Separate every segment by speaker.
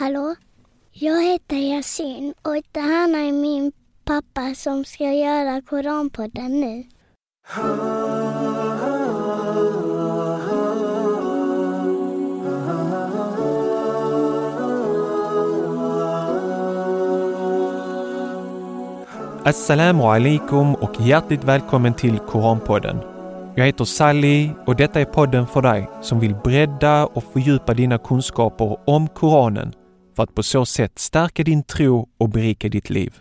Speaker 1: Hallå? Jag heter Yasin och det här är min pappa som ska göra Koranpodden nu.
Speaker 2: Assalamu alaikum och hjärtligt välkommen till Koranpodden. Jag heter Sally och detta är podden för dig som vill bredda och fördjupa dina kunskaper om Koranen för att på så sätt stärka din tro och berika ditt liv.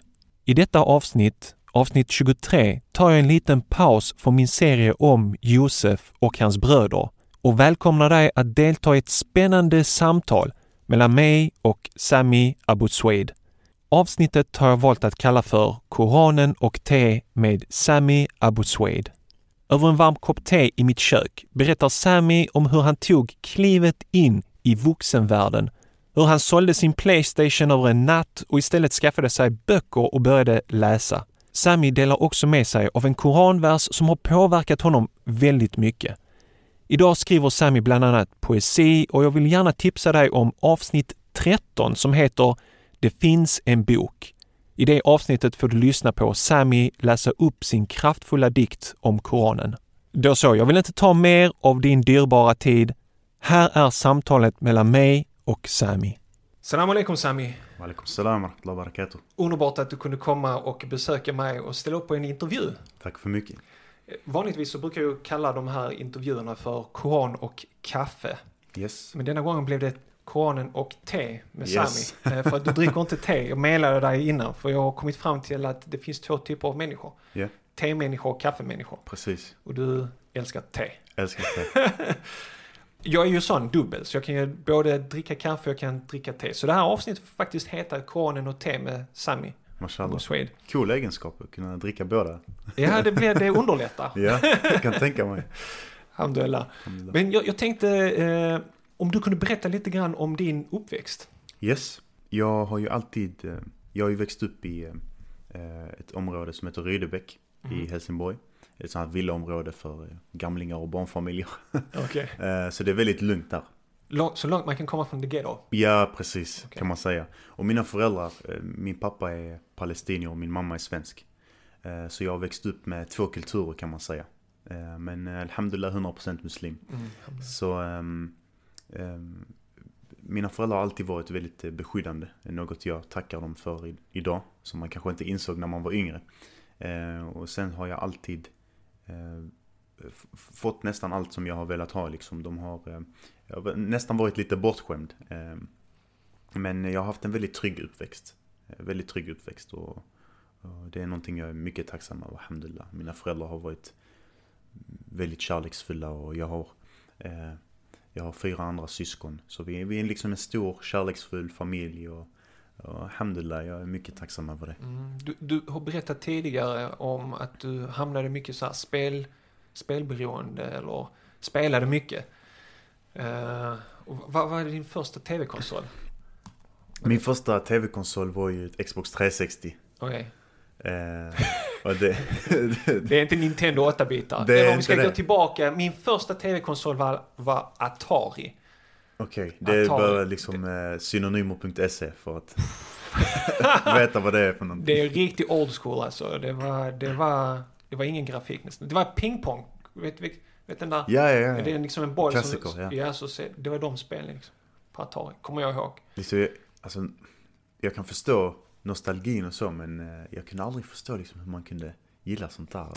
Speaker 2: I detta avsnitt, avsnitt 23, tar jag en liten paus från min serie om Josef och hans bröder och välkomnar dig att delta i ett spännande samtal mellan mig och Sami Abu Sweid. Avsnittet har jag valt att kalla för Koranen och te med Sami Abu Sweid. Över en varm kopp te i mitt kök berättar Sami om hur han tog klivet in i vuxenvärlden, hur han sålde sin Playstation över en natt och istället skaffade sig böcker och började läsa. Sami delar också med sig av en koranvers som har påverkat honom väldigt mycket. Idag skriver Sami bland annat poesi och jag vill gärna tipsa dig om avsnitt 13 som heter Det finns en bok. I det avsnittet får du lyssna på Sami läsa upp sin kraftfulla dikt om Koranen. Då så, jag vill inte ta mer av din dyrbara tid. Här är samtalet mellan mig och Sami. Salam alaikum Sami.
Speaker 3: Walaikum salam wa barakatuh.
Speaker 2: Underbart att du kunde komma och besöka mig och ställa upp på en intervju.
Speaker 3: Tack för mycket.
Speaker 2: Vanligtvis så brukar jag kalla de här intervjuerna för Koran och kaffe.
Speaker 3: Yes.
Speaker 2: Men denna gången blev det Koranen och te med
Speaker 3: Yes.
Speaker 2: Sami. Eh, För att du dricker inte te. Jag menade dig innan för jag har kommit fram till att det finns två typer av människor.
Speaker 3: Ja,
Speaker 2: Te-människor och kaffemänniskor.
Speaker 3: precis.
Speaker 2: Och du älskar te.
Speaker 3: Älskar det.
Speaker 2: Jag är ju sån dubbel så jag kan ju både dricka kaffe och jag kan dricka te. Så det här avsnittet får faktiskt heta Koranen och te med Sami
Speaker 3: Mashallah.
Speaker 2: Swede.
Speaker 3: Cool egenskap att kunna dricka båda.
Speaker 2: Ja, det blir det underlättar.
Speaker 3: Ja, jag kan tänka mig.
Speaker 2: Alhamdulillah. Men jag, jag tänkte eh, om du kunde berätta lite grann om din uppväxt.
Speaker 3: Yes. Jag har ju alltid, eh, jag har ju växt upp i eh, ett område som heter Rydebäck
Speaker 2: Mhm.
Speaker 3: i Helsingborg. Ett sånt här villaområde för eh, gamlingar och barnfamiljer.
Speaker 2: Okej.
Speaker 3: Eh, Så det är väldigt lugnt där.
Speaker 2: Så långt man kan komma från the ghetto.
Speaker 3: Ja, precis
Speaker 2: Okej.
Speaker 3: kan man säga. Och mina föräldrar, eh, min pappa är palestinier och min mamma är svensk. Så jag har växt upp med två kulturer kan man säga. Men alhamdulillah 100% muslim.
Speaker 2: Mm.
Speaker 3: Så ehm, ehm, mina föräldrar har alltid varit väldigt beskyddande. Något jag tackar dem för idag. Som man kanske inte insåg när man var yngre. Och sen har jag alltid Eh, fått nästan allt som jag har velat ha. Liksom. De har, eh, jag har nästan varit lite bortskämd. Eh, men jag har haft en väldigt trygg uppväxt. Eh, väldigt trygg uppväxt. Och, och det är någonting jag är mycket tacksam över, alhamdulillah. Mina föräldrar har varit väldigt kärleksfulla och jag har eh, jag har fyra andra syskon. Så vi, vi är liksom en stor kärleksfull familj och, och alhamdulillah, jag är mycket tacksam över det.
Speaker 2: Mm. Du, du har berättat tidigare om att du hamnade mycket så här spel, spelberoende eller spelade mycket. Eh, och vad var din första tv-konsol?
Speaker 3: Min första tv-konsol var ju Xbox 360.
Speaker 2: Okej.
Speaker 3: Eh, och det,
Speaker 2: Det är inte Nintendo 8-bitar.
Speaker 3: Det är
Speaker 2: Eller om vi ska
Speaker 3: inte
Speaker 2: gå
Speaker 3: det.
Speaker 2: tillbaka. Min första tv-konsol var, var Atari.
Speaker 3: Okej, det är
Speaker 2: Atari.
Speaker 3: bara liksom eh, synonymer.se för att veta vad det är för någonting.
Speaker 2: Det är riktigt old school alltså. Det var, det var, det var ingen grafik nästan. Det var pingpong. Vet, vet, vet den där?
Speaker 3: Ja, ja, ja.
Speaker 2: Det är liksom en boll
Speaker 3: Klassiker,
Speaker 2: som...
Speaker 3: ja.
Speaker 2: ja. så det var de spelen liksom. På Atari. Kommer jag ihåg.
Speaker 3: Liksom, alltså, jag kan förstå nostalgin och så, men eh, jag kunde aldrig förstå liksom, hur man kunde gilla sånt där.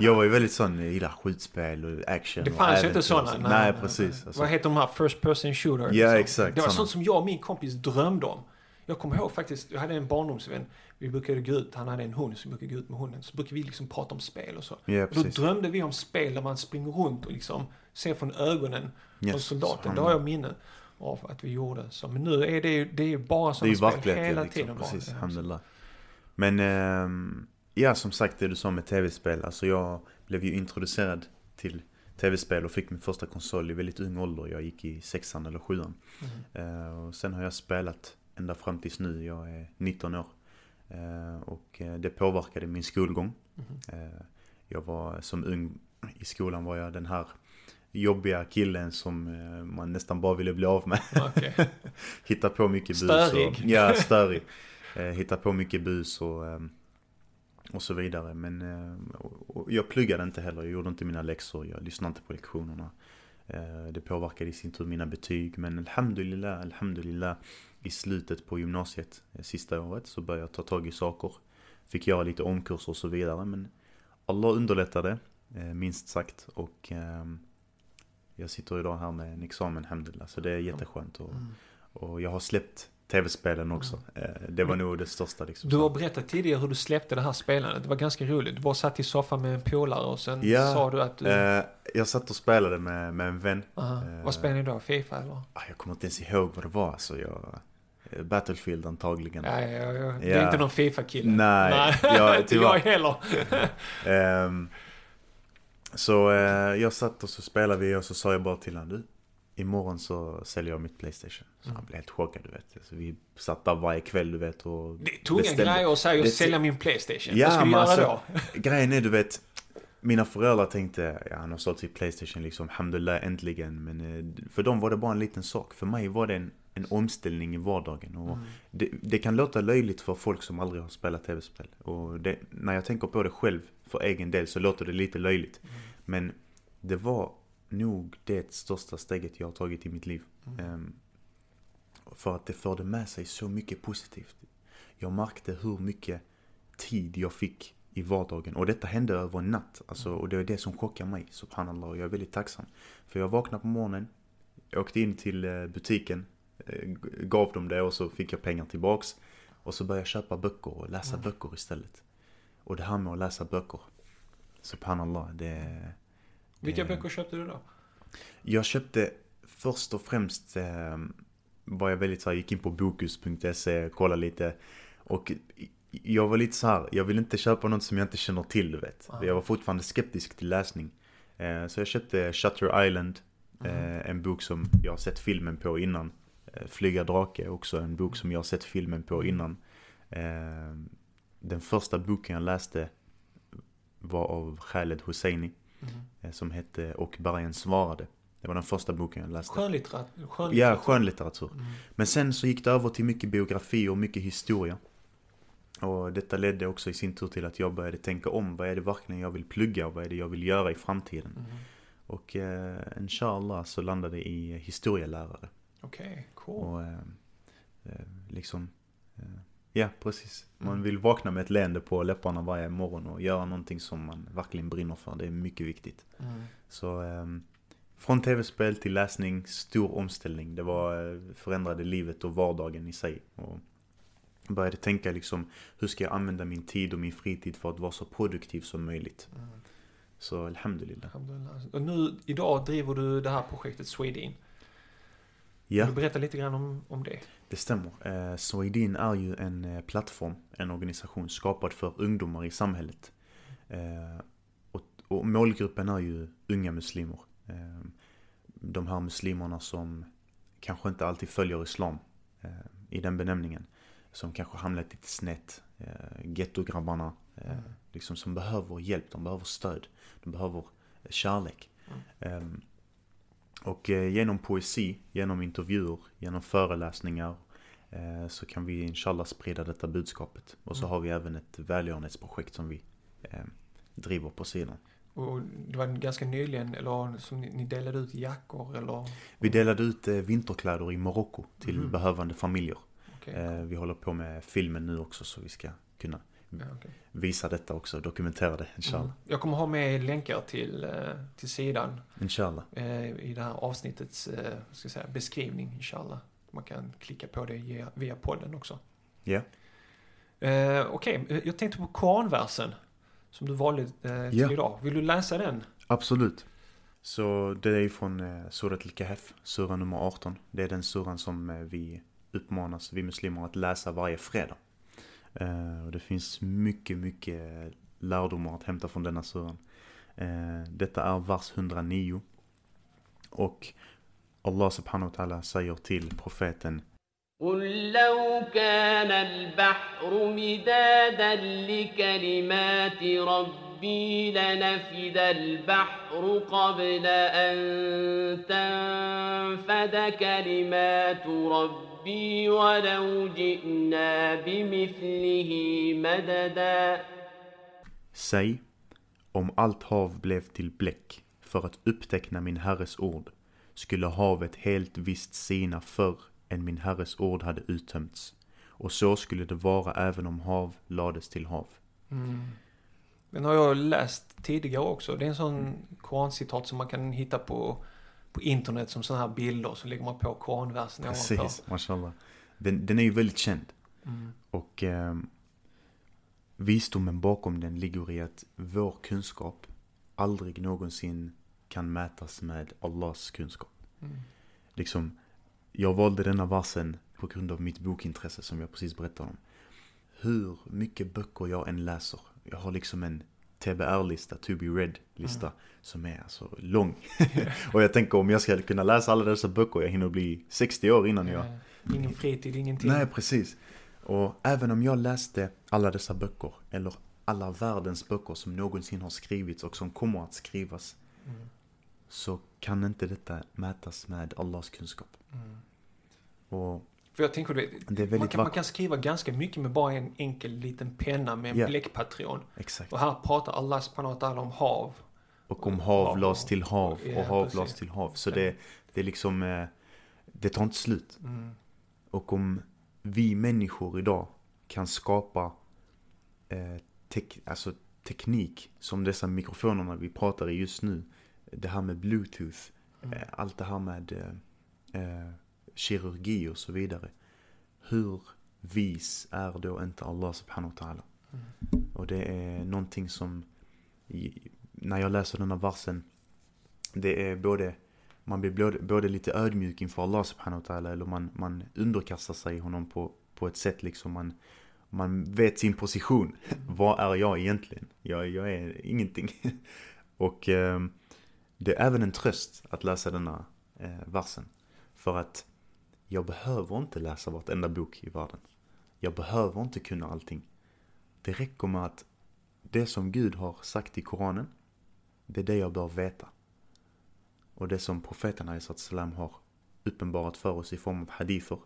Speaker 3: Jag var ju väldigt sån, jag gillar skjutspel och action
Speaker 2: Det fanns ju inte sådana.
Speaker 3: så. Nej, precis. Alltså,
Speaker 2: Vad heter de här first person shooter?
Speaker 3: Ja,
Speaker 2: liksom?
Speaker 3: exakt,
Speaker 2: Det var
Speaker 3: såna.
Speaker 2: sånt som jag och min kompis drömde om. Jag kommer ihåg faktiskt, jag hade en barndomsvän. Vi brukade gå ut, han hade en hund som brukade gå ut med hunden. Så brukade vi liksom prata om spel och så.
Speaker 3: ja,
Speaker 2: Och då drömde vi om spel där man springer runt och liksom ser från ögonen på
Speaker 3: Yes,
Speaker 2: soldaten. Det har jag minne av att vi gjorde. Så, men nu är det ju, det är ju bara sådana spel hela
Speaker 3: liksom,
Speaker 2: tiden. bara.
Speaker 3: precis. Alhamdulillah. Men, ehm, ja som sagt det du sa med tv-spel. Alltså jag blev ju introducerad till tv-spel och fick min första konsol i väldigt ung ålder. Jag gick i sexan eller sjuan.
Speaker 2: Mm.
Speaker 3: Eh, och sen har jag spelat ända fram tills nu. Jag är 19 år. Eh, och eh, det påverkade min skolgång.
Speaker 2: Mhm.
Speaker 3: Eh, jag var som ung i skolan var jag den här jobbiga killen som man nästan bara ville bli av med.
Speaker 2: Okej.
Speaker 3: Hitta på mycket bus.
Speaker 2: Störig.
Speaker 3: Och, ja, störig. Hitta på mycket bus och, och så vidare. Men eh, jag pluggade inte heller. Jag gjorde inte mina läxor. Jag lyssnade inte på lektionerna. Eh, det påverkade i sin tur mina betyg. Men alhamdulillah, alhamdulillah. I slutet på gymnasiet, eh, sista året, så började jag ta tag i saker. Fick göra lite omkurser och så vidare. Men Allah underlättade, minst sagt. Och ehm, jag sitter idag här med en examen, alhamdulillah. Så det är jätteskönt. Och,
Speaker 2: Mm.
Speaker 3: och jag har släppt tv-spelen också. Eh, Det var nog det största liksom.
Speaker 2: Du har berättat tidigare hur du släppte det här spelandet. Det var ganska roligt. Du bara satt i soffan med en polare och sen
Speaker 3: Ja,
Speaker 2: sa du att du...
Speaker 3: Eh, Jag satt och spelade med, med en vän.
Speaker 2: Aha.
Speaker 3: eh,
Speaker 2: Vad spelar ni då? Fifa eller?
Speaker 3: Ah, Jag kommer inte ens ihåg vad det var. Alltså, jag, Battlefield antagligen.
Speaker 2: Ja, ja, ja. Du är inte någon Fifa-kille.
Speaker 3: Nej,
Speaker 2: Nej.
Speaker 3: jag-
Speaker 2: inte jag heller.
Speaker 3: Ehm, så eh, jag satt och så spelade vi och så sa jag bara till honom. Du, imorgon så säljer jag mitt Playstation. Så
Speaker 2: Mm.
Speaker 3: han blev helt chockad du vet. Så vi satt där varje kväll du vet och
Speaker 2: Det är tunga
Speaker 3: beställde-
Speaker 2: grejer att säga att sälja min Playstation.
Speaker 3: Ja,
Speaker 2: Vad ska du göra
Speaker 3: alltså-
Speaker 2: då?
Speaker 3: Grejen är du vet. Mina föräldrar tänkte, ja han har sålt sitt Playstation liksom, alhamdulillah äntligen. Men eh, för dem var det bara en liten sak. För mig var det en, en omställning i vardagen. Och
Speaker 2: Mm.
Speaker 3: det, det kan låta löjligt för folk som aldrig har spelat tv-spel. Och det, när jag tänker på det själv, för egen del, så låter det lite löjligt.
Speaker 2: Mm.
Speaker 3: Men det var nog det största steget jag har tagit i mitt liv.
Speaker 2: Mm.
Speaker 3: Ehm, för att det förde med sig så mycket positivt. Jag märkte hur mycket tid jag fick i vardagen. Och detta hände över en natt. Alltså, och det är det som chockar mig, subhanallah. Och jag är väldigt tacksam. För jag vaknade på morgonen, jag åkte in till eh, butiken, eh, gav dem det och så fick jag pengar tillbaks. Och så började jag köpa böcker och läsa böcker istället. Och det här med att läsa böcker, subhanallah, det...
Speaker 2: Vilka
Speaker 3: eh,
Speaker 2: böcker köpte du då?
Speaker 3: jag köpte först och främst eh, var jag väldigt så här, gick in på bokus.se, kollade lite. Och jag var lite så här, jag vill inte köpa något som jag inte känner till du vet.
Speaker 2: Ah.
Speaker 3: Jag var fortfarande skeptisk till läsning. Eh, så jag köpte Shutter Island,
Speaker 2: Mm.
Speaker 3: eh, en bok som jag har sett filmen på innan. Eh, Flyga drake, också en bok som jag har sett filmen på innan. Eh, den första boken jag läste var av Khaled Hosseini.
Speaker 2: Mm.
Speaker 3: Som hette Och bergen svarade. Det var den första boken jag läste.
Speaker 2: Skönlitteratur?
Speaker 3: Ja,
Speaker 2: skönlitteratur.
Speaker 3: skönlitteratur.
Speaker 2: Mm.
Speaker 3: Men sen så gick det över till mycket biografi och mycket historia. Och detta ledde också i sin tur till att jag började tänka om. Vad är det verkligen jag vill plugga och vad är det jag vill göra i framtiden?
Speaker 2: Mm.
Speaker 3: Och eh, inshallah så landade jag i historielärare.
Speaker 2: Okej, cool.
Speaker 3: Och eh, eh, liksom, eh, ja precis. Man
Speaker 2: Mm.
Speaker 3: vill vakna med ett leende på läpparna varje morgon och göra någonting som man verkligen brinner för. Det är mycket viktigt.
Speaker 2: Mm.
Speaker 3: Så ehm, från tv-spel till läsning, stor omställning. Det var, eh, förändrade livet och vardagen i sig. Och började tänka liksom, hur ska jag använda min tid och min fritid för att vara så produktiv som möjligt.
Speaker 2: Mm.
Speaker 3: Så alhamdulillah.
Speaker 2: Alhamdulillah. Och nu, idag driver du det här projektet Swedin.
Speaker 3: Ja,
Speaker 2: Vill du berätta lite grann om, om det?
Speaker 3: det stämmer. Eh, Swedin är ju en eh, plattform, en organisation skapad för ungdomar i samhället. Eh, och, och målgruppen är ju unga muslimer. Eh, de här muslimerna som kanske inte alltid följer islam eh, i den benämningen. Som kanske hamnat lite snett. Eh, Gettograbbarna. Eh,
Speaker 2: Mm.
Speaker 3: liksom som behöver hjälp, de behöver stöd. De behöver eh, kärlek. Eh, och eh, genom poesi, genom intervjuer, genom föreläsningar eh, så kan vi inshallah sprida detta budskapet. Och så
Speaker 2: Mm.
Speaker 3: har vi även ett välgörenhetsprojekt som vi eh, driver på sidan.
Speaker 2: Och det var ganska nyligen, eller som ni, delade ut jackor eller?
Speaker 3: Vi delade ut vinterkläder i Marocko till
Speaker 2: Mhm.
Speaker 3: behövande familjer. Eh, vi håller på med filmen nu också så vi ska kunna
Speaker 2: Ja, okej.
Speaker 3: visa detta också, dokumentera det inshallah.
Speaker 2: Mm. Jag kommer ha med länkar till, eh, till sidan
Speaker 3: Inshallah.
Speaker 2: eh, i det här avsnittets eh, ska säga, beskrivning, inshallah. Man kan klicka på det via, via podden också.
Speaker 3: Ja.
Speaker 2: Eh, Okej, eh, jag tänkte på Koranversen som du valde till
Speaker 3: Ja.
Speaker 2: idag. Vill du läsa den?
Speaker 3: Absolut. Så det är från Surat al-Kahf, sura nummer 18. Det är den suran som vi uppmanas, vi muslimer, att läsa varje fredag. Eh, och det finns mycket, mycket lärdomar att hämta från denna suran. Eh, detta är vers 109. Och Allah subhanahu wa ta'ala säger till profeten
Speaker 4: قل لو كان البحر مدادا لكلمات ربي ربي لنفد البحر قبل أن تنفد كلمات ربي ولو جئنا بمثله مددا
Speaker 3: Säg, om allt hav blev till bläck för att uppteckna min herres ord, skulle havet helt visst sina förr än min herres ord hade uttömts. Och så skulle det vara även om hav lades till hav.
Speaker 2: Mm. Den har jag läst tidigare också. Det är en sån korancitat som man kan hitta på, på internet som sådana här bilder. Så lägger man på koranversen.
Speaker 3: Precis, mashallah. Den, den är ju väldigt känd.
Speaker 2: Mm.
Speaker 3: Och eh, visdomen bakom den ligger i att vår kunskap aldrig någonsin kan mätas med Allahs kunskap.
Speaker 2: Mm.
Speaker 3: Liksom, jag valde denna versen på grund av mitt bokintresse som jag precis berättade om. Hur mycket böcker jag än läser. Jag har liksom en TBR-lista, to be read-lista, som är alltså lång. och jag tänker om jag ska kunna läsa alla dessa böcker, jag hinner bli 60 år innan jag...
Speaker 2: Eh, Ingen fritid, ingenting.
Speaker 3: Nej, precis. Och även om jag läste alla dessa böcker, eller alla världens böcker som någonsin har skrivits och som kommer att skrivas,
Speaker 2: Mm.
Speaker 3: så kan inte detta mätas med Allahs kunskap.
Speaker 2: Mm.
Speaker 3: Och
Speaker 2: För jag tänker, det,
Speaker 3: det är
Speaker 2: man, kan, man kan skriva ganska mycket med bara en enkel liten penna med en
Speaker 3: Ja.
Speaker 2: bläckpatron.
Speaker 3: Exakt.
Speaker 2: Och här pratar Allah subhanahu om hav.
Speaker 3: Och om hav
Speaker 2: Hav.
Speaker 3: lades till hav
Speaker 2: Ja,
Speaker 3: och hav
Speaker 2: precis.
Speaker 3: lades till hav. Så
Speaker 2: Ja.
Speaker 3: det, det är liksom, eh, det tar inte slut.
Speaker 2: Mm.
Speaker 3: Och om vi människor idag kan skapa eh, tek, alltså teknik som dessa mikrofonerna vi pratar i just nu. Det här med bluetooth,
Speaker 2: Mm.
Speaker 3: eh, allt det här med eh, kirurgi och så vidare. Hur vis är då inte Allah subhanahu wa ta'ala?
Speaker 2: Mm.
Speaker 3: Och det är någonting som, när jag läser den här versen, det är både, man blir både, både lite ödmjuk inför Allah subhanahu wa ta'ala, eller man, man underkastar sig honom på, på ett sätt liksom man, man vet sin position. Vad är jag egentligen? Jag, jag är ingenting. Och eh, det är även en tröst att läsa denna eh, versen. För att jag behöver inte läsa vartenda bok i världen. Jag behöver inte kunna allting. Det räcker med att det som Gud har sagt i Koranen, det är det jag bör veta. Och det som profeten salam har uppenbarat för oss i form av hadither,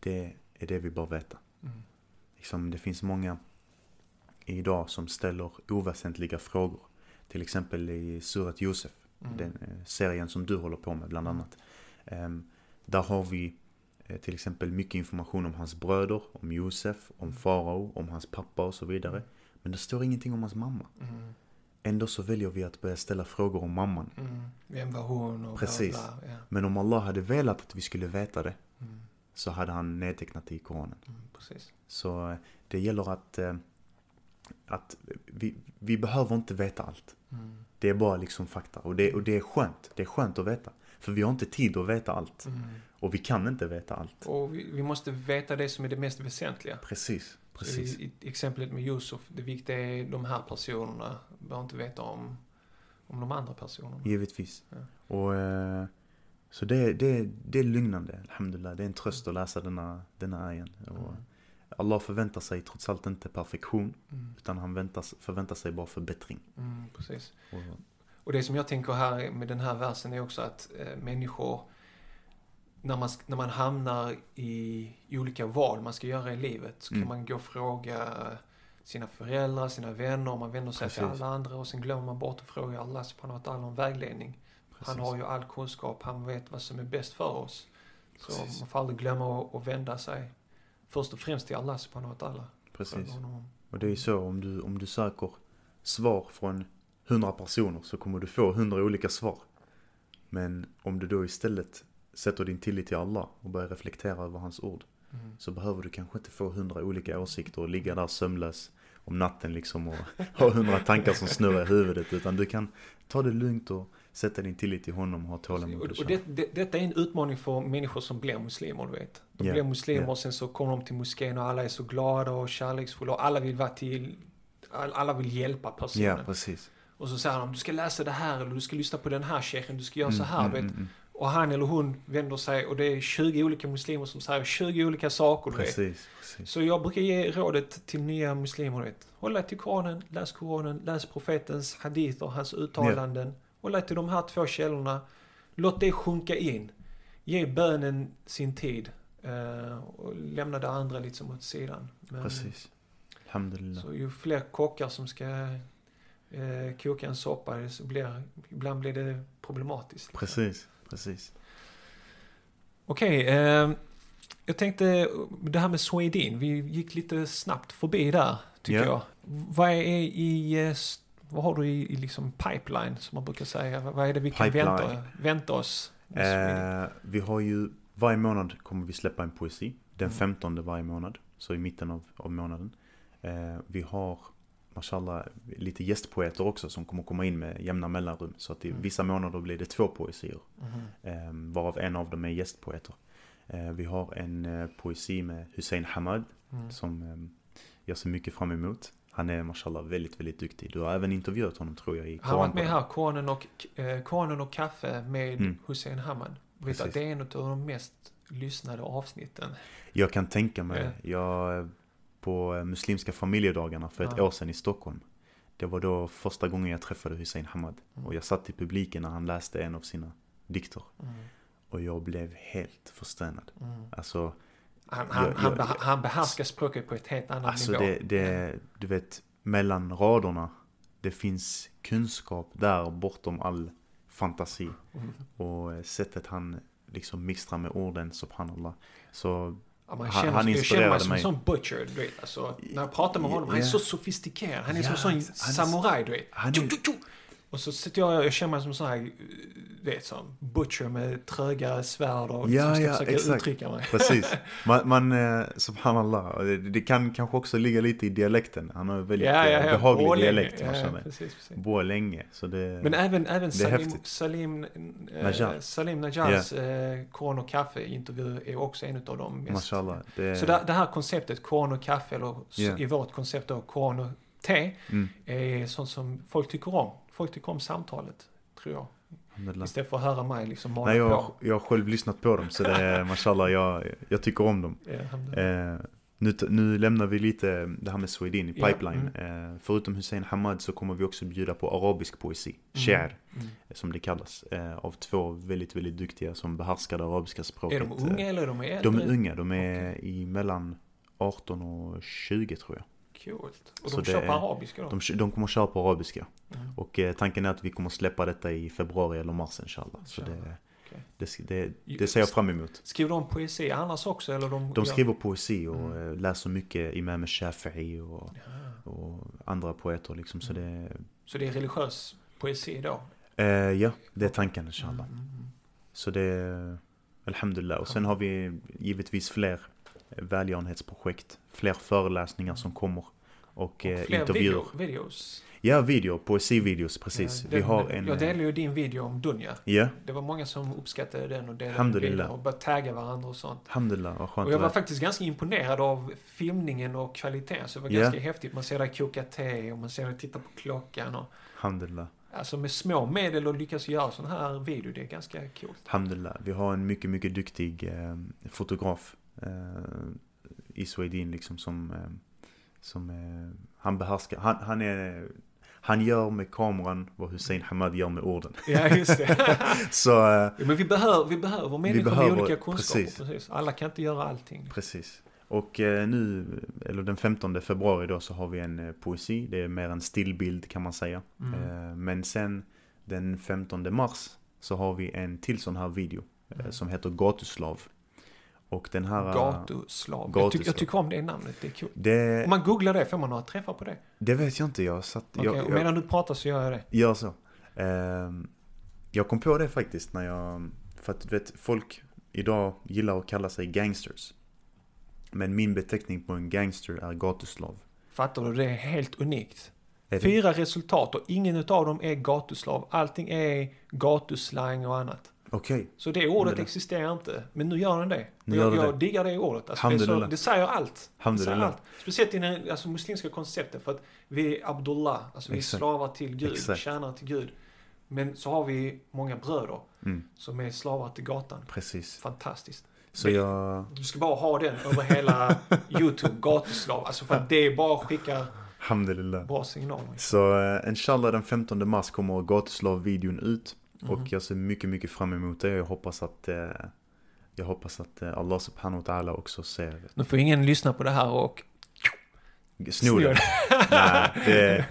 Speaker 3: det är det vi bör veta.
Speaker 2: Mm.
Speaker 3: Liksom, det finns många idag som ställer oväsentliga frågor. Till exempel i Surat Josef,
Speaker 2: Mm.
Speaker 3: den eh, serien som du håller på med bland annat. Ehm, där har vi eh, till exempel mycket information om hans bröder, om Josef, om farao, om hans pappa och så vidare. Men det står ingenting om hans mamma.
Speaker 2: Mm.
Speaker 3: Ändå så väljer vi att börja ställa frågor om mamman.
Speaker 2: Mm. Vem var hon och
Speaker 3: Precis.
Speaker 2: bla bla. Ja.
Speaker 3: Men om Allah hade velat att vi skulle veta det,
Speaker 2: Mm.
Speaker 3: så hade han nedtecknat det i Koranen.
Speaker 2: Mm. Precis.
Speaker 3: Så eh, det gäller att, eh, att vi, vi behöver inte veta allt.
Speaker 2: Mm.
Speaker 3: Det är bara liksom fakta. Och det, och det är skönt. Det är skönt att veta. För vi har inte tid att veta allt.
Speaker 2: Mm.
Speaker 3: Och vi kan inte veta allt.
Speaker 2: Och vi, vi måste veta det som är det mest väsentliga.
Speaker 3: Precis. Precis.
Speaker 2: I, I exemplet med Yusuf, det viktiga är de här personerna. Vi behöver inte veta om, om de andra personerna.
Speaker 3: Givetvis.
Speaker 2: Ja.
Speaker 3: Och eh, så det, det, det är lugnande. Alhamdulillah. Det är en tröst att läsa denna, denna ayan. Och
Speaker 2: Mm.
Speaker 3: Allah förväntar sig trots allt inte perfektion.
Speaker 2: Mm.
Speaker 3: Utan han väntas, förväntar sig bara förbättring.
Speaker 2: Mm, precis.
Speaker 3: Och,
Speaker 2: Och det som jag tänker här med den här versen är också att eh, människor, när man, när man hamnar i olika val man ska göra i livet, så kan
Speaker 3: Mm.
Speaker 2: man gå och fråga sina föräldrar, sina vänner, man vänder sig till
Speaker 3: Precis.
Speaker 2: alla andra och sen glömmer man bort att fråga Allah subhanahu wa ta'ala om vägledning. Han
Speaker 3: precis.
Speaker 2: har ju all kunskap, han vet vad som är bäst för oss. Så
Speaker 3: Precis.
Speaker 2: man får aldrig glömma att, vända sig först och främst till Allah subhanahu wa ta'ala.
Speaker 3: Precis. Och det är ju så, om du, om du söker svar från 100 personer så kommer du få 100 olika svar. Men om du då istället sätter din tillit till Allah och börjar reflektera över hans ord
Speaker 2: Mm.
Speaker 3: så behöver du kanske inte få 100 olika åsikter och ligga där sömnlös om natten liksom och ha 100 tankar som snurrar i huvudet utan du kan ta det lugnt och sätta din tillit till honom och ha tålamod
Speaker 2: Och,
Speaker 3: och
Speaker 2: det, det, detta är en utmaning för människor som blir muslimer, du vet. De
Speaker 3: Ja,
Speaker 2: blir muslimer
Speaker 3: ja.
Speaker 2: och sen så kommer de till moskén och alla är så glada och kärleksfulla och alla vill vara till, all- alla vill hjälpa personen.
Speaker 3: Ja, precis.
Speaker 2: Och så säger de, du ska läsa det här eller du ska lyssna på den här shejken, du ska göra så här,
Speaker 3: Mm, mm,
Speaker 2: vet.
Speaker 3: mm,
Speaker 2: och han eller hon vänder sig och det är 20 olika muslimer som säger 20 olika saker.
Speaker 3: Precis, precis.
Speaker 2: Så jag brukar ge rådet till nya muslimer. Vet. Dig till Koranen, läs Koranen, läs profetens hadither, hans uttalanden. Håll dig till de här två källorna. Låt det sjunka in. Ge bönen sin tid. eh, och lämna det andra lite som åt sidan. Men,
Speaker 3: Precis. Alhamdulillah.
Speaker 2: Så ju fler kockar som ska eh, koka en soppa så blir, ibland blir det problematiskt.
Speaker 3: Precis, precis.
Speaker 2: Okej, eh, jag tänkte det här med Swedin. Vi gick lite snabbt förbi där, tycker
Speaker 3: Ja.
Speaker 2: jag. Vad är i, eh, vad har du i, i liksom pipeline, som man brukar säga? Vad är det vi kan vänta, vänta oss?
Speaker 3: Eh, vi har ju, varje månad kommer vi släppa en poesi. Den
Speaker 2: Mm.
Speaker 3: 15 varje månad. Så i mitten av, av månaden. Eh, vi har, mashallah, lite gästpoeter också som kommer komma in med jämna mellanrum. Så att i
Speaker 2: Mm.
Speaker 3: vissa månader blir det två poesier. Eh, varav en av dem är gästpoeter. Eh, vi har en eh, poesi med Hussein Hamad
Speaker 2: Mm.
Speaker 3: som eh, jag ser mycket fram emot. Han är mashallah väldigt, väldigt duktig. Du har även intervjuat honom tror jag i
Speaker 2: Han har varit med här, Koranen och, eh, Koranen och kaffe med
Speaker 3: Mm.
Speaker 2: Hussein Hamad.
Speaker 3: Precis.
Speaker 2: det är en av de mest lyssnade avsnitten.
Speaker 3: Jag kan tänka mig det. Jag, på eh, Muslimska familjedagarna för ett
Speaker 2: Ja.
Speaker 3: år sedan i Stockholm. Det var då första gången jag träffade Hussein Hamad.
Speaker 2: Mm.
Speaker 3: Och jag satt i publiken när han läste en av sina dikter.
Speaker 2: Mm.
Speaker 3: Och jag blev helt förstönad.
Speaker 2: Mm.
Speaker 3: Alltså,
Speaker 2: Han, han,
Speaker 3: Jag-
Speaker 2: han,
Speaker 3: jag-
Speaker 2: han behärskar språket på ett helt annat
Speaker 3: alltså
Speaker 2: nivå.
Speaker 3: det, det, du vet, mellan raderna. Det finns kunskap där bortom all fantasi.
Speaker 2: Mm.
Speaker 3: Och eh, sättet han liksom mixtrar med orden, subhanallah. Så
Speaker 2: Ja, man
Speaker 3: Han-
Speaker 2: känner,
Speaker 3: han
Speaker 2: jag känner mig
Speaker 3: inspirerade
Speaker 2: som en sån butcher, du vet. Alltså, när jag pratar med honom, han är så sofistikerad. Han är som
Speaker 3: Ja,
Speaker 2: en sån samuraj, du vet.
Speaker 3: han
Speaker 2: Tju,
Speaker 3: är-
Speaker 2: tju, tju. Och så sitter jag jag känner mig som en sån här, vet, som butcher med tröga svärd och
Speaker 3: Ja,
Speaker 2: ska
Speaker 3: ja,
Speaker 2: försöka
Speaker 3: exakt.
Speaker 2: uttrycka mig.
Speaker 3: Precis. Man, man eh, subhanallah. Det, det kan kanske också ligga lite i dialekten. Han har en väldigt
Speaker 2: Ja, ja,
Speaker 3: eh,
Speaker 2: ja.
Speaker 3: behaglig
Speaker 2: Borlänge.
Speaker 3: dialekt.
Speaker 2: Ja,
Speaker 3: man
Speaker 2: ja,
Speaker 3: känner.
Speaker 2: precis, precis.
Speaker 3: Borlänge. Så det...
Speaker 2: Men även, även Salim. Salim, eh,
Speaker 3: Najjar.
Speaker 2: Salim Najars eh, Koran och kaffe-intervju är också en av de mest...
Speaker 3: Mashallah. Det,
Speaker 2: Så det, det här konceptet, Koran och kaffe, eller
Speaker 3: Ja.
Speaker 2: i vårt koncept då, Koran och te,
Speaker 3: Mm,
Speaker 2: är sånt som folk tycker om. Folk tycker om samtalet, tror jag. Istället för att höra mig liksom
Speaker 3: Nej, jag,
Speaker 2: på.
Speaker 3: jag har själv lyssnat på dem. Så det är mashallah, jag, jag tycker om dem.
Speaker 2: Ja.
Speaker 3: Eh, nu, nu lämnar vi lite det här med Swedin i
Speaker 2: Ja,
Speaker 3: pipeline. Eh, förutom Hussein Hamad så kommer vi också bjuda på arabisk poesi. Shär,
Speaker 2: Mm.
Speaker 3: som det kallas. Eh, av två väldigt, väldigt duktiga som behärskar det arabiska språket.
Speaker 2: Är de unga eller är de äldre?
Speaker 3: De är unga, de är i mellan 18 och 20 tror jag.
Speaker 2: Coolt. Och
Speaker 3: Så
Speaker 2: de
Speaker 3: det
Speaker 2: kör på
Speaker 3: är-
Speaker 2: arabiska då?
Speaker 3: De, de kommer köra på arabiska.
Speaker 2: Mm.
Speaker 3: Och eh, tanken är att vi kommer släppa detta i februari eller mars inshallah. Så det,
Speaker 2: okej.
Speaker 3: det, det, det ser jag fram emot.
Speaker 2: Skriver de poesi annars också eller? De,
Speaker 3: De skriver poesi och
Speaker 2: Mm.
Speaker 3: eh, läser mycket Imam Shafi'i och,
Speaker 2: Ja.
Speaker 3: och andra poeter liksom. Så det,
Speaker 2: Så det är religiös poesi då?
Speaker 3: eh, ja, det är tanken inshallah.
Speaker 2: Mm, mm,
Speaker 3: Så det, alhamdulillah. Och sen har vi givetvis fler välgörenhetsprojekt. Fler föreläsningar som kommer. Och,
Speaker 2: mm.
Speaker 3: eh,
Speaker 2: Och fler
Speaker 3: intervjuer.
Speaker 2: video, videos.
Speaker 3: Ja, video. Poesivideos, precis.
Speaker 2: Ja,
Speaker 3: vi
Speaker 2: den-
Speaker 3: har en...
Speaker 2: Jag
Speaker 3: eh,
Speaker 2: delade ju din video om Dunja.
Speaker 3: Ja,
Speaker 2: Det var många som uppskattade den och delade vidare och började tagga varandra och sånt.
Speaker 3: alhamdulillah. Vad skönt
Speaker 2: Och jag var faktiskt ganska imponerad av filmningen och kvaliteten. Så det var
Speaker 3: Ja.
Speaker 2: ganska häftigt. Man ser dig koka te och man ser dig titta på klockan. Och,
Speaker 3: Alhamdulillah.
Speaker 2: alltså med små medel och lyckas göra sån här video, det är ganska coolt.
Speaker 3: Alhamdulillah. Vi har en mycket, mycket duktig eh, fotograf eh, liksom som, eh, som eh, han behärskar. Han, han är han gör med kameran vad Hussein Hamad gör med orden.
Speaker 2: Ja, just det.
Speaker 3: Så eh,
Speaker 2: Ja, men vi behöver, vi behöver människor
Speaker 3: behöver-
Speaker 2: med olika kunskaper.
Speaker 3: precis.
Speaker 2: Precis. Alla kan inte göra allting.
Speaker 3: precis. Och eh, nu, eller den 15 februari då så har vi en eh, poesi. Det är mer en stillbild kan man säga.
Speaker 2: Mm.
Speaker 3: Eh, men sen den 15 mars så har vi en till sån här video. eh,
Speaker 2: Mm.
Speaker 3: Som heter Gatuslav. Och den här... eh,
Speaker 2: Gatuslav. Jag, tycker-
Speaker 3: Gatuslav.
Speaker 2: jag tycker om det namnet, det är coolt.
Speaker 3: Det,
Speaker 2: Om man googlar det, får man några träffar på det?
Speaker 3: det vet jag inte, jag satt...
Speaker 2: Okej,
Speaker 3: jag, jag,
Speaker 2: medan du pratar så gör jag det.
Speaker 3: Gör så. Ehm, jag kom på det faktiskt när jag... För att du vet, folk idag gillar att kalla sig gangsters. Men min beteckning på en gangster är gatuslav.
Speaker 2: Fattar du? Det är helt unikt.
Speaker 3: Är
Speaker 2: Fyra resultat och ingen utav dem är gatuslav. Allting är gatuslang och annat.
Speaker 3: Okej,
Speaker 2: Så det ordet
Speaker 3: Det-
Speaker 2: existerar inte. Men nu gör den det.
Speaker 3: Nu
Speaker 2: jag,
Speaker 3: gör det
Speaker 2: jag
Speaker 3: det.
Speaker 2: diggar det ordet. Alltså det, så, det säger allt. Det säger allt. Speciellt i det alltså, muslimska konceptet. För att vi är Abdullah. Alltså vi är slavar till Gud.
Speaker 3: Exakt.
Speaker 2: Tjänare till Gud. Men så har vi många bröder
Speaker 3: Mm,
Speaker 2: som är slavar till gatan.
Speaker 3: precis.
Speaker 2: Fantastiskt.
Speaker 3: Så jag,
Speaker 2: Du ska bara ha den över hela YouTube, gatuslav. Alltså för att det bara skickar
Speaker 3: alhamdulillah.
Speaker 2: bra signaler.
Speaker 3: Så uh, inshallah den 15 mars kommer Gatuslav-videon ut.
Speaker 2: Mhm.
Speaker 3: Och jag ser mycket, mycket fram emot det. Jag hoppas att, eh, jag hoppas att eh, Allah subhanahu wa ta'ala också ser,
Speaker 2: Nu får ingen lyssna på det här och
Speaker 3: snor det. Nej, det,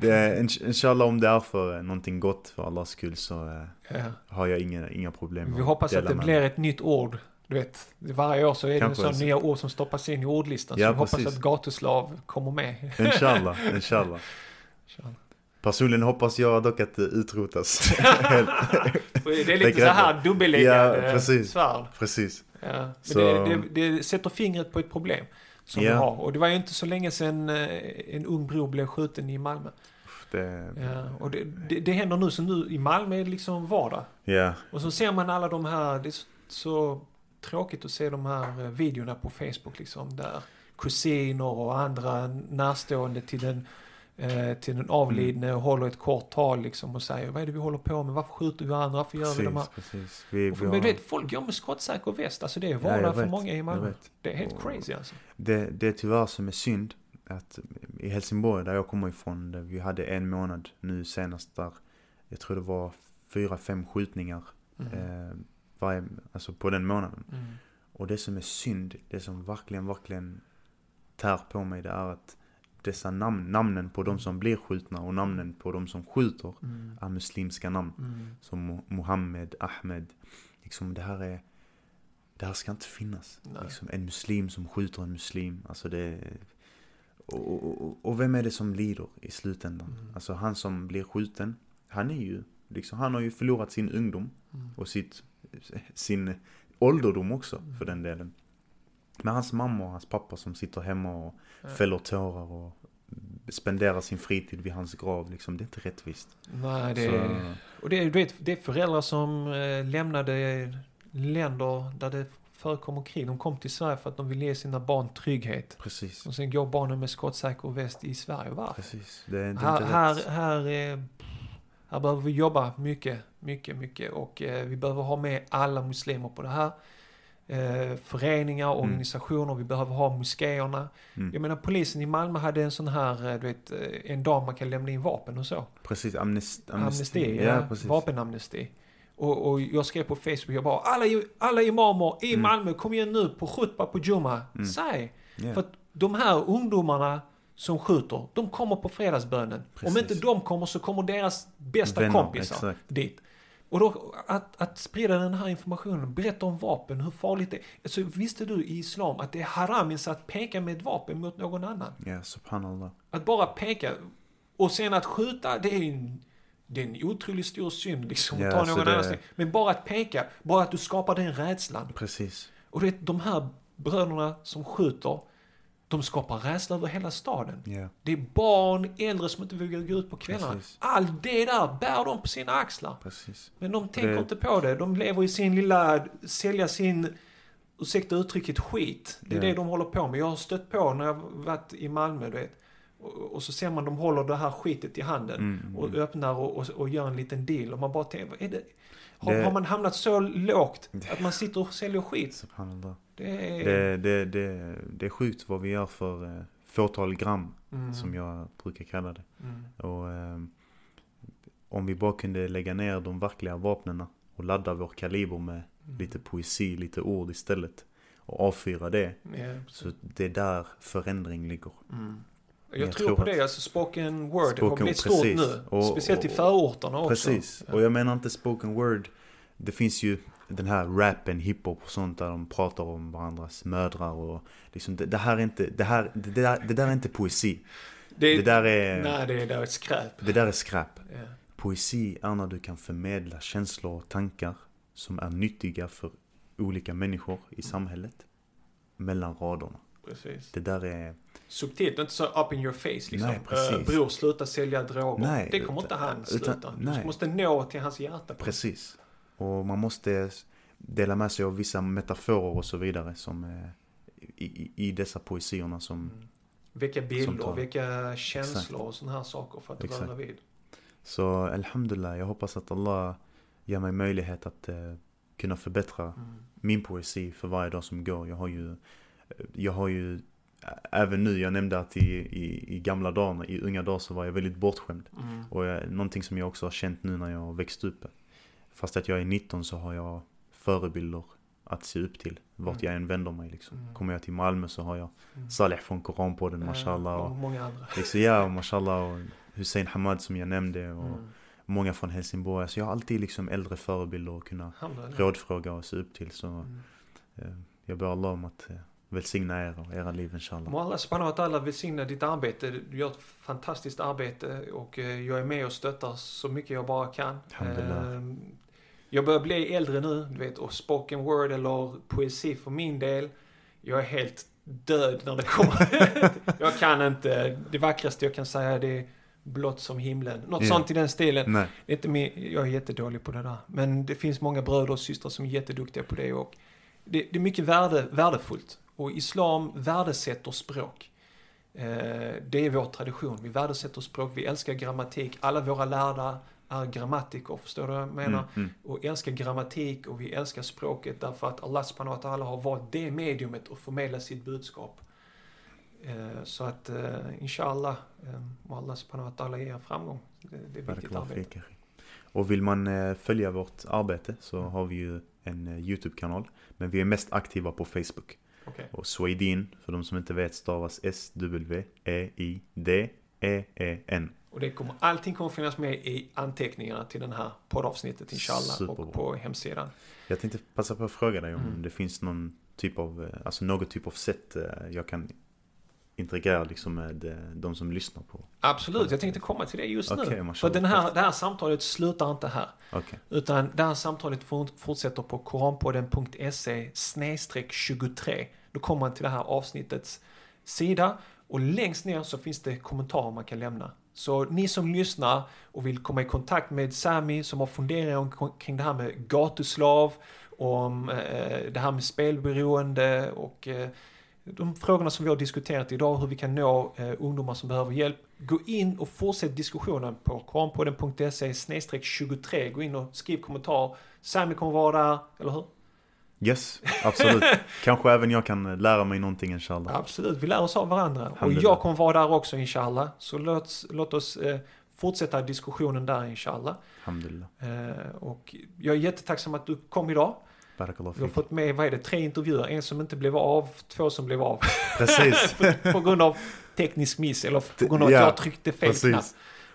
Speaker 3: det inshallah om det är för någonting gott för Allahs skull så eh,
Speaker 2: Ja.
Speaker 3: har jag inga, inga problem
Speaker 2: Vi hoppas att det blir
Speaker 3: mig.
Speaker 2: ett nytt ord. Du vet, varje år så är det
Speaker 3: Kanske
Speaker 2: så
Speaker 3: så.
Speaker 2: nya ord som stoppas in i ordlistan.
Speaker 3: Ja,
Speaker 2: så vi hoppas att gatuslav kommer med.
Speaker 3: Inshallah, inshallah. Personligen hoppas jag dock att det utrotas.
Speaker 2: Det är lite så här dubbeleggade
Speaker 3: Ja, precis.
Speaker 2: svärd.
Speaker 3: precis.
Speaker 2: Ja. Men det, det, det sätter fingret på ett problem som
Speaker 3: Ja.
Speaker 2: vi har. Och det var ju inte så länge sedan eh, en ung bror blev skjuten i Malmö.
Speaker 3: Det,
Speaker 2: Ja. Och det, det, det händer nu, så nu i Malmö är det liksom vardag.
Speaker 3: ja,
Speaker 2: Och så ser man alla de här, det är så, så tråkigt att se de här eh, videorna på Facebook liksom. Där kusiner och andra närstående till den, eh, till den avlidne
Speaker 3: Mm.
Speaker 2: håller ett kort tal liksom och säger vad är det vi håller på med? Varför skjuter vi varandra? Varför gör vi de här?
Speaker 3: precis, precis. Vi,
Speaker 2: Och för, men du vet, folk går med skottsäker väst. Alltså det är
Speaker 3: Ja,
Speaker 2: vardag
Speaker 3: jag
Speaker 2: för många i Malmö. Det är helt
Speaker 3: Och-
Speaker 2: crazy alltså.
Speaker 3: Det, det är tyvärr som är synd att i Helsingborg där jag kommer ifrån, där vi hade en månad nu senast där, jag tror det var fyra, fem skjutningar
Speaker 2: Mm.
Speaker 3: eh, varje, alltså på den månaden.
Speaker 2: Mm.
Speaker 3: Och det som är synd, det som verkligen, verkligen tär på mig det är att dessa namn, namnen på de som blir skjutna och namnen på de som skjuter
Speaker 2: Mm.
Speaker 3: är muslimska namn.
Speaker 2: Mm.
Speaker 3: Som Mo- Mohammed, Ahmed. Liksom det här är, det här ska inte finnas. Liksom en muslim som skjuter en muslim. Alltså det och, och, och, vem är det som lider i slutändan?
Speaker 2: Mm.
Speaker 3: Alltså han som blir skjuten, han är ju, liksom, han har ju förlorat sin ungdom
Speaker 2: Mm.
Speaker 3: och sitt, sin ålderdom också
Speaker 2: Mm.
Speaker 3: för den delen. Men hans mamma och hans pappa som sitter hemma och
Speaker 2: Ja.
Speaker 3: fäller tårar och spenderar sin fritid vid hans grav, liksom, det är inte rättvist.
Speaker 2: Nej, det är... Och det är, du vet, det är föräldrar som eh, lämnade länder där det förekommer krig. De kom till Sverige för att de vill ge sina barn trygghet.
Speaker 3: precis.
Speaker 2: Och sen går barnen med skottsäker väst i Sverige. Varför?
Speaker 3: Precis. Det, är-
Speaker 2: Här,
Speaker 3: inte
Speaker 2: här, här, eh, här behöver vi jobba mycket, mycket, mycket. Och eh, vi behöver ha med alla muslimer på det här. Eh, föreningar, organisationer, vi behöver ha moskéerna.
Speaker 3: Mm.
Speaker 2: Jag menar polisen i Malmö hade en sån här, eh, du vet, eh, en dag man kan lämna in vapen och så.
Speaker 3: Precis, amnest,
Speaker 2: Amnesti,
Speaker 3: Ja,
Speaker 2: ja,
Speaker 3: precis.
Speaker 2: vapenamnesti. Och, och jag skrev på Facebook, jag bara alla, alla imamer i
Speaker 3: Mm.
Speaker 2: Malmö, kom igen nu på khutba på Juma.
Speaker 3: Mm.
Speaker 2: Säg!
Speaker 3: Ja.
Speaker 2: För att de här ungdomarna som skjuter, de kommer på fredagsbönen. Om
Speaker 3: Precis.
Speaker 2: inte de kommer så kommer deras bästa
Speaker 3: Vänner,
Speaker 2: kompisar
Speaker 3: exakt.
Speaker 2: dit. Och då att, att sprida den här informationen, berätta om vapen, hur farligt det är. Alltså, visste du i Islam att det är haram att peka med ett vapen mot någon annan?
Speaker 3: Ja, subhanallah.
Speaker 2: Att bara peka och sen att skjuta, det är en, det är en otroligt stor synd liksom. Att ta
Speaker 3: så
Speaker 2: någon
Speaker 3: det-
Speaker 2: annans Men bara att peka, bara att du skapar den rädslan.
Speaker 3: Precis.
Speaker 2: Och du vet, de här bröderna som skjuter, de skapar rädsla över hela staden.
Speaker 3: Ja,
Speaker 2: Det är barn, äldre som inte vågar gå ut på kvällarna.
Speaker 3: Precis.
Speaker 2: Allt det där bär de på sina axlar.
Speaker 3: precis.
Speaker 2: Men de tänker
Speaker 3: Det-
Speaker 2: inte på det. De lever i sin lilla, sälja sin, ursäkta uttrycket, skit. Det är
Speaker 3: Ja.
Speaker 2: det de håller på med. Jag har stött på när jag varit i Malmö, du vet. Och, och så ser man de håller det här skitet i handen.
Speaker 3: Mm,
Speaker 2: Och
Speaker 3: mm.
Speaker 2: öppnar och, och, och gör en liten deal. Och man bara tänker, vad är det? Har,
Speaker 3: Det-
Speaker 2: har man hamnat så lågt att man sitter och säljer skit? Det är...
Speaker 3: Det, det, det, det är sjukt vad vi gör för eh, fåtal gram,
Speaker 2: Mm,
Speaker 3: som jag brukar kalla det.
Speaker 2: mm,
Speaker 3: Och eh, om vi bara kunde lägga ner de verkliga vapnena och ladda vår kaliber med
Speaker 2: mm.
Speaker 3: lite poesi, lite ord istället. Och avfyra det.
Speaker 2: Ja,
Speaker 3: Så det är där förändring ligger.
Speaker 2: Mm. Jag,
Speaker 3: Jag
Speaker 2: tror, på det, alltså spoken word har
Speaker 3: Spoken-
Speaker 2: blivit stort nu.
Speaker 3: Och-
Speaker 2: Speciellt i
Speaker 3: och-
Speaker 2: förorterna också.
Speaker 3: Precis.
Speaker 2: Ja.
Speaker 3: Och jag menar inte spoken word. Det finns ju den här rappen, hiphop och sånt där de pratar om varandras mödrar och liksom det, det här är inte, det här, det där, det där är inte poesi.
Speaker 2: det,
Speaker 3: Det där är,
Speaker 2: Nej, det är där ett skräp.
Speaker 3: det där är skräp.
Speaker 2: Ja.
Speaker 3: Poesi är när du kan förmedla känslor och tankar som är nyttiga för olika människor i samhället. Mellan raderna.
Speaker 2: Precis.
Speaker 3: Det där är,
Speaker 2: Subtilt, inte så up in your face liksom.
Speaker 3: Nej, precis.
Speaker 2: Eh, bror, sluta sälja droger.
Speaker 3: Nej,
Speaker 2: det kommer
Speaker 3: utan-
Speaker 2: inte han
Speaker 3: utan-
Speaker 2: sluta.
Speaker 3: nej.
Speaker 2: Du måste nå till hans hjärta.
Speaker 3: precis. Och man måste dela med sig av vissa metaforer och så vidare som i, i, i dessa poesierna som
Speaker 2: Mm. Väcka bilder,
Speaker 3: tar-
Speaker 2: väcka känslor och sådana här saker för att
Speaker 3: Exakt.
Speaker 2: röra vid.
Speaker 3: Så alhamdulillah, jag hoppas att Allah ger mig möjlighet att eh, kunna förbättra
Speaker 2: Mm.
Speaker 3: min poesi för varje dag som går. Jag har ju, jag har ju Även nu, jag nämnde att i, i, i gamla dagar, i unga dagar så var jag väldigt bortskämd.
Speaker 2: Mm.
Speaker 3: Och jag, någonting som jag också har känt nu när jag har växt upp. Fast att jag är 19 så har jag förebilder att se upp till. Vart
Speaker 2: Mm.
Speaker 3: jag än vänder mig liksom.
Speaker 2: Mm.
Speaker 3: Kommer jag till Malmö så har jag
Speaker 2: Mm.
Speaker 3: Saleh från Koranpodden, mashallah.
Speaker 2: och
Speaker 3: Och,
Speaker 2: många andra.
Speaker 3: liksom, ja, och mashallah. Och Hussein Hamad som jag nämnde. Och
Speaker 2: Mm.
Speaker 3: många från Helsingborg. Så jag har alltid liksom äldre förebilder att kunna
Speaker 2: Alhamdulillah.
Speaker 3: rådfråga och se upp till. Så
Speaker 2: Mm.
Speaker 3: eh, jag ber Allah om att eh, välsigna er och era liv inshallah.
Speaker 2: Må Allah subhanahu wa ta'ala välsigna ditt arbete. Du gör ett fantastiskt arbete och eh, jag är med och stöttar så mycket jag bara kan. Jag börjar bli äldre nu, du vet, och spoken word eller poesi för min del. Jag är helt död när det kommer. jag kan inte, det vackraste jag kan säga det är blått som himlen. Något
Speaker 3: Ja.
Speaker 2: sånt i den stilen.
Speaker 3: Nej,
Speaker 2: Det är inte min, jag är jättedålig på det där. Men det finns många bröder och systrar som är jätteduktiga på det och det, det är mycket värde, värdefullt. Och islam värdesätter språk. Eh, det är vår tradition. Vi värdesätter språk, vi älskar grammatik. Alla våra lärda är grammatiker, förstår du vad jag menar?
Speaker 3: mm, mm.
Speaker 2: Och älskar grammatik och vi älskar språket därför att Allah subhanahu wa ta'ala har valt det mediumet att förmedla sitt budskap. Eh, så att eh, inshallah, eh, må Allah subhanahu wa ta'ala ge er framgång. Det, det är viktigt arbete.
Speaker 3: Och vill man eh, följa vårt arbete så har vi ju en eh, YouTube-kanal. Men vi är mest aktiva på Facebook.
Speaker 2: Okej.
Speaker 3: Och Swedin, för de som inte vet, stavas E S-W-E-I-D-E-E-N.
Speaker 2: Och det kommer, allting kommer finnas med i anteckningarna till den här poddavsnittet inshallah
Speaker 3: Superbra.
Speaker 2: och på hemsidan.
Speaker 3: Jag tänkte passa på att fråga dig om
Speaker 2: Mm.
Speaker 3: det finns någon typ av, eh, alltså något typ av sätt eh, jag kan interagera liksom med eh, de som lyssnar på.
Speaker 2: Absolut, jag tänkte komma till det just
Speaker 3: Okej,
Speaker 2: nu. För den här, det här samtalet slutar inte här.
Speaker 3: Okej,
Speaker 2: Utan det här samtalet fort- fortsätter på koranpodden.se snedstreck 23. Då kommer man till det här avsnittets sida och längst ner så finns det kommentarer man kan lämna. Så ni som lyssnar och vill komma i kontakt med Sami som har funderat kring det här med gatuslav, om eh, det här med spelberoende och eh, de frågorna som vi har diskuterat idag, hur vi kan nå eh, ungdomar som behöver hjälp. Gå in och fortsätt diskussionen på kranpodden.se 23. Gå in och skriv kommentarer. Sami kommer vara där, eller hur?
Speaker 3: Yes, absolut. Kanske även jag kan lära mig någonting inshallah.
Speaker 2: Absolut, vi lär oss av varandra. Och jag kommer vara där också inshallah. Så låt, låt oss eh, fortsätta diskussionen där inshallah.
Speaker 3: Alhamdulillah.
Speaker 2: Eh, och jag är jättetacksam att du kom idag.
Speaker 3: Barakallahu
Speaker 2: Vi har fått med, vad är det, tre intervjuer. En som inte blev av, två som blev av.
Speaker 3: Precis.
Speaker 2: på grund av teknisk miss eller på grund av att
Speaker 3: Ja,
Speaker 2: jag tryckte fel
Speaker 3: precis.
Speaker 2: knapp.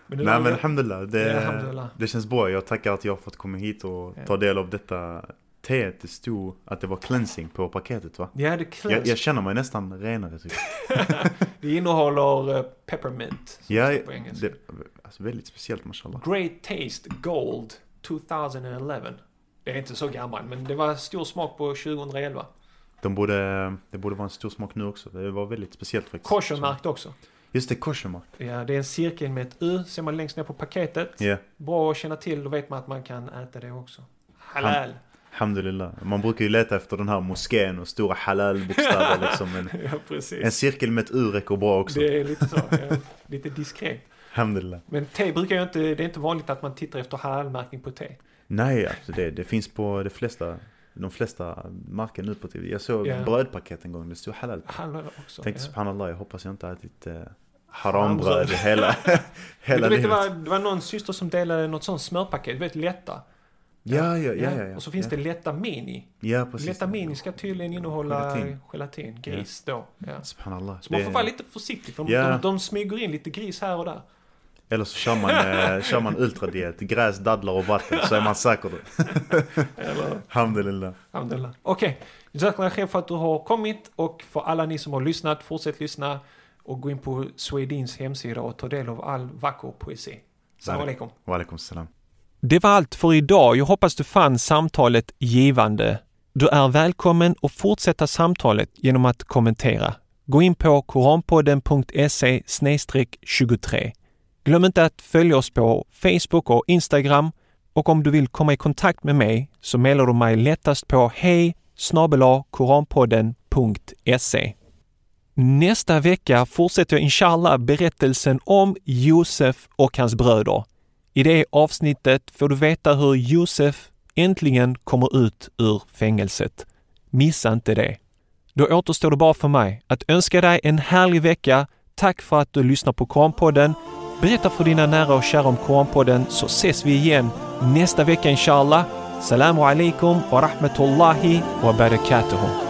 Speaker 2: Men
Speaker 3: Nej men alhamdulillah. Det,
Speaker 2: Ja, alhamdulillah.
Speaker 3: det känns bra. Jag tackar att jag har fått komma hit och ta del av detta teet. Det stod att det var cleansing på paketet va?
Speaker 2: Ja, det,
Speaker 3: Jag, jag känner mig nästan renare typ.
Speaker 2: det innehåller eh, peppermint. som
Speaker 3: Ja,
Speaker 2: på engelska.
Speaker 3: det, alltså väldigt speciellt mashallah.
Speaker 2: Great Taste Gold 2011. Det är inte så gammal, men det var stor smak på 2011.
Speaker 3: De borde, det borde vara en stor smak nu också. Det var väldigt speciellt faktiskt.
Speaker 2: Koshermärkt också.
Speaker 3: Just det, koshermärkt.
Speaker 2: Ja, det är en cirkel med ett U, ser man längst ner på paketet.
Speaker 3: Ja,
Speaker 2: Bra att känna till, då vet man att man kan äta det också. Halal.
Speaker 3: Alhamdulillah. Man brukar ju leta efter den här moskén och stora halal-bokstäver liksom. Men
Speaker 2: ja,
Speaker 3: en cirkel med ett U räcker bra också.
Speaker 2: Det är lite så. Ja, lite diskret.
Speaker 3: Alhamdulillah.
Speaker 2: Men te brukar ju inte, det är inte vanligt att man tittar efter halalmärkning på te.
Speaker 3: Nej, alltså det, det finns på de flesta, de flesta marker nu på TV. Jag såg
Speaker 2: Ja.
Speaker 3: brödpaket en gång, det stod halal.
Speaker 2: Halal också.
Speaker 3: Tänkte
Speaker 2: ja.
Speaker 3: subhanallah, jag hoppas jag inte har ätit eh,
Speaker 2: Harambröd.
Speaker 3: hela, hela
Speaker 2: du vet, det,
Speaker 3: livet.
Speaker 2: var, det var någon syster som delade något sånt smörpaket, du vet lätta.
Speaker 3: Ja, ja, ja, ja.
Speaker 2: Och så finns det lätta mini.
Speaker 3: Ja, precis.
Speaker 2: lätta mini ska tydligen innehålla
Speaker 3: Gelatin.
Speaker 2: gelatin, gris då. Ja.
Speaker 3: Subhanallah.
Speaker 2: Så man får vara lite försiktig för de, de, smyger in lite gris här och där.
Speaker 3: Eller så kör man, eh, kör man ultradiet, gräs, dadlar och vatten, så är man säker Alhamdulillah.
Speaker 2: alhamdulillah. Okej, khair för att du har kommit och för alla ni som har lyssnat, fortsätt lyssna och gå in på Swedins hemsida och ta del av all vacker poesi. Salam alaikum.
Speaker 3: Wa alaikum salam.
Speaker 2: Det var allt för idag. Jag hoppas du fann samtalet givande. Du är välkommen att fortsätta samtalet genom att kommentera. Gå in på koranpodden.se 23. Glöm inte att följa oss på Facebook och Instagram och om du vill komma i kontakt med mig så mejlar du mig lättast på hej koranpodden.se. Nästa vecka fortsätter jag inshallah berättelsen om Josef och hans bröder. I det avsnittet får du veta hur Josef äntligen kommer ut ur fängelset. Missa inte det. Då återstår det bara för mig att önska dig en härlig vecka. Tack för att du lyssnar på Koranpodden. Berätta för dina nära och kära om Koranpodden så ses vi igen nästa vecka inshallah. Salamu alaikum wa rahmatullahi wa barakatuhu.